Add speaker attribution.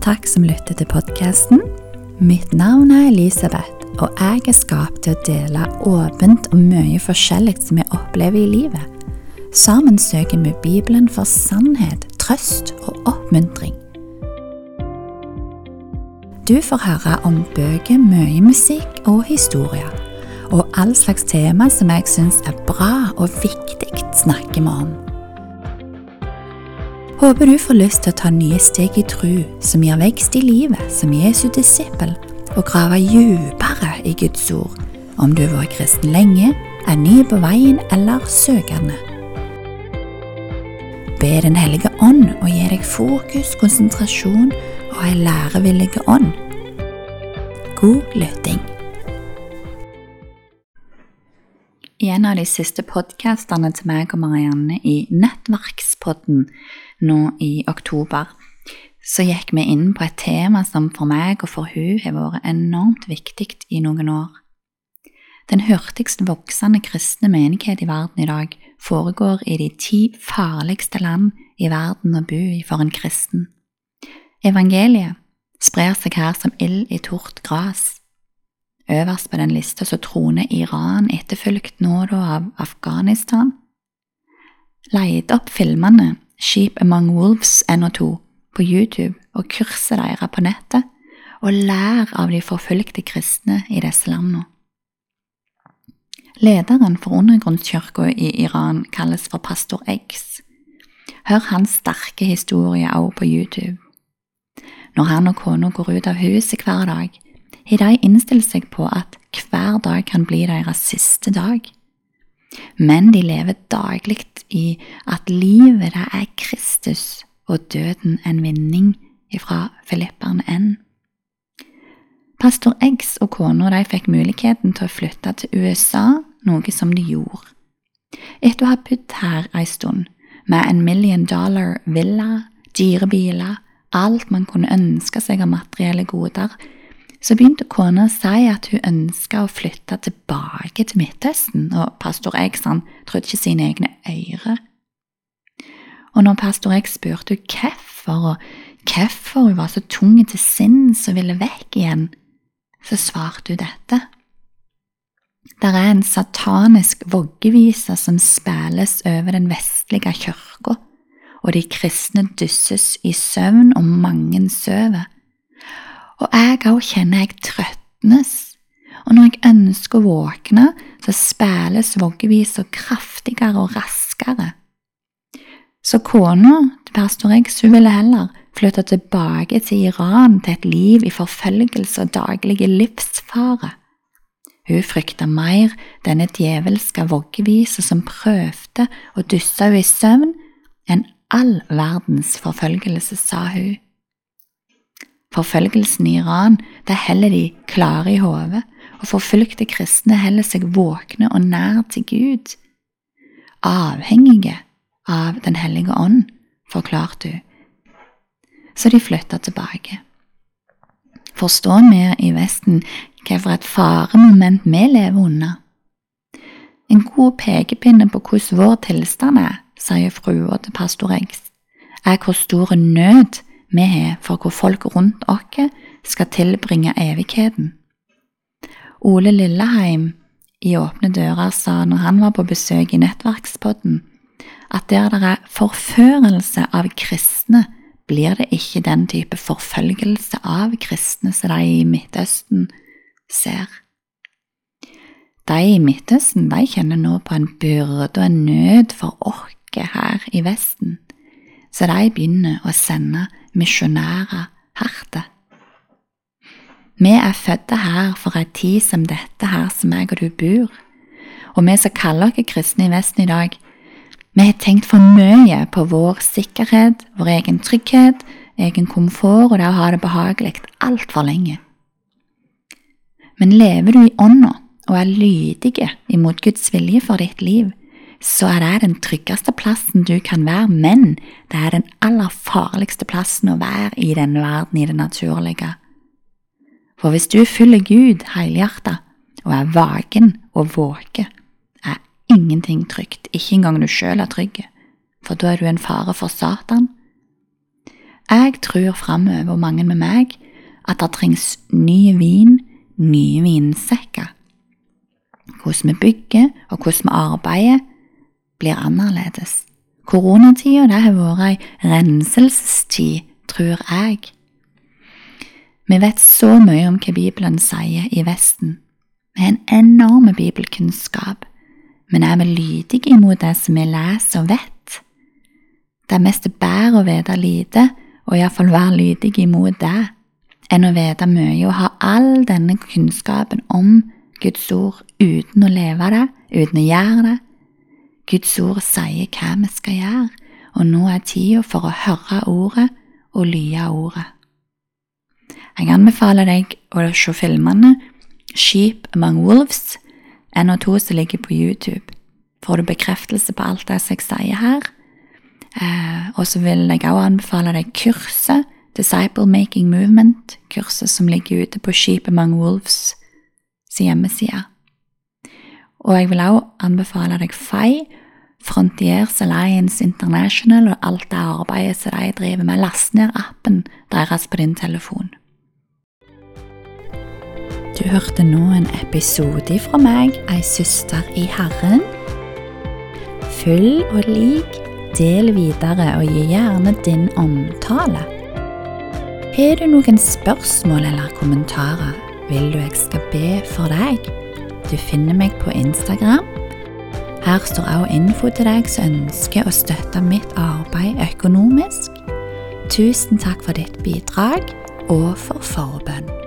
Speaker 1: Takk som lytter til podkasten. Mitt navn er Elisabeth, og jeg er skapt til å dele åpent om mye forskjellig som jeg opplever i livet. Sammen søker vi Bibelen for sannhet, trøst og oppmuntring. Du får høre om bøker, mye musikk og historier. Og all slags tema som jeg syns er bra og viktig, snakker vi om. Håper du får lyst til å ta nye steg i tru, som gir vekst i livet som Jesu disippel, og grave dypere i Guds ord, om du har vært kristen lenge, er ny på veien eller søkende. Be Den hellige ånd og gi deg fokus, konsentrasjon og ei lærevillig ånd. God lytting. I en av de siste podkastene til meg og Marianne i Nettverkspodden nå i oktober, så gikk vi inn på et tema som for meg og for hun har vært enormt viktig i noen år. Den hurtigst voksende kristne menighet i verden i dag foregår i de ti farligste land i verden å bo i for en kristen. Evangeliet sprer seg her som ild i tort gras. Øverst på den lista så troner Iran, etterfulgt nå da av Afghanistan. Leid opp filmene Sheep Among Wolves NO2 på YouTube og kurset deres på nettet, og lær av de forfulgte kristne i disse landene. Lederen for undergrunnskirka i Iran kalles for pastor X. Hør hans sterke historie også på YouTube. Når han og kona går ut av huset hver dag, har de innstilt seg på at hver dag kan bli deres siste dag. Men de lever daglig i at livet det er Kristus og døden en vinning ifra Filipperne N. Pastor Eggs og kona fikk muligheten til å flytte til USA, noe som de gjorde. Etter å ha bodd her ei stund, med en million dollar villa, dyre biler, alt man kunne ønske seg av materielle goder, så begynte kona å si at hun ønska å flytte tilbake til Midtøsten, og pastor Eggs han trodde ikke sine egne øyre. Og når pastor X spurte hvorfor, og hvorfor hun var så tung til sinns og ville vekk igjen, så svarte hun dette. Der er en satanisk voggevise som spilles over den vestlige kirka, og de kristne dysses i søvn, og mange sover og jeg òg kjenner jeg trøtnes, og når jeg ønsker å våkne, så spilles voggevisa kraftigere og raskere. Så kona til pastor X hun ville heller flytte tilbake til Iran til et liv i forfølgelse og daglige livsfare. Hun frykta mer denne djevelske voggevisa som prøvde å dysse henne i søvn, enn all verdens forfølgelse, sa hun. Forfølgelsen i Iran det heller de klare i hodet, og forfulgte kristne heller seg våkne og nær til Gud. Avhengige av Den hellige ånd, forklarte hun. Så de flytta tilbake. Forstår vi i Vesten hvilket faremoment vi lever under? En god pekepinne på hvordan vår tilstand er, sier frua til pastor Eggs, er hvor stor nød vi har for hvor folk rundt oss skal tilbringe evigheten. Ole Lilleheim i Åpne dører sa når han var på besøk i Nettverkspodden, at der det er forførelse av kristne, blir det ikke den type forfølgelse av kristne som de i Midtøsten ser. De i Midtøsten de kjenner nå på en byrde og en nød for oss her i Vesten, så de begynner å sende misjonærer herte. Vi er fødte her for ei tid som dette her som jeg og du bor, og vi som kaller oss kristne i Vesten i dag, vi har tenkt for mye på vår sikkerhet, vår egen trygghet, egen komfort og det å ha det behagelig altfor lenge. Men lever du i ånda og er lydige imot Guds vilje for ditt liv, så er det den tryggeste plassen du kan være, men det er den aller farligste plassen å være i denne verden, i det naturlige. For hvis du følger Gud helhjertet og er vaken og våke, er ingenting trygt, ikke engang du sjøl er trygg, for da er du en fare for Satan. Jeg tror framover, mange med meg, at det trengs ny vin, nye vinsekker. Hvordan vi bygger og hvordan vi arbeider, blir annerledes. Koronatida har vært ei renselsestid, tror jeg. Vi vet så mye om hva Bibelen sier i Vesten. Vi har en enorm bibelkunnskap, men er vi lydige imot det som vi leser og vet? Det er mest bedre å vite lite, og iallfall være lydig imot det, enn å vite mye og ha all denne kunnskapen om Guds ord uten å leve det, uten å gjøre det. Guds ord sier hva vi skal gjøre, og nå er tida for å høre ordet og lye ordet. Jeg anbefaler deg å se filmene Sheep Among Wolves, en og to som ligger på YouTube. Får du bekreftelse på alt det jeg sier her? Eh, og så vil jeg også anbefale deg kurset Disciple Making Movement, kurset som ligger ute på Sheep Among Wolves sin hjemmeside. Og jeg vil også anbefale deg FAI, Frontiers Alliance International, og alt det arbeidet som de driver med. Last ned appen deres på din telefon. Du hørte nå en episode fra meg, ei søster i Herren. Følg og lik, del videre og gi gjerne din omtale. Har du noen spørsmål eller kommentarer, vil du jeg skal be for deg? Du finner meg på Instagram. Her står også info til deg som ønsker å støtte mitt arbeid økonomisk. Tusen takk for ditt bidrag og for forbønn.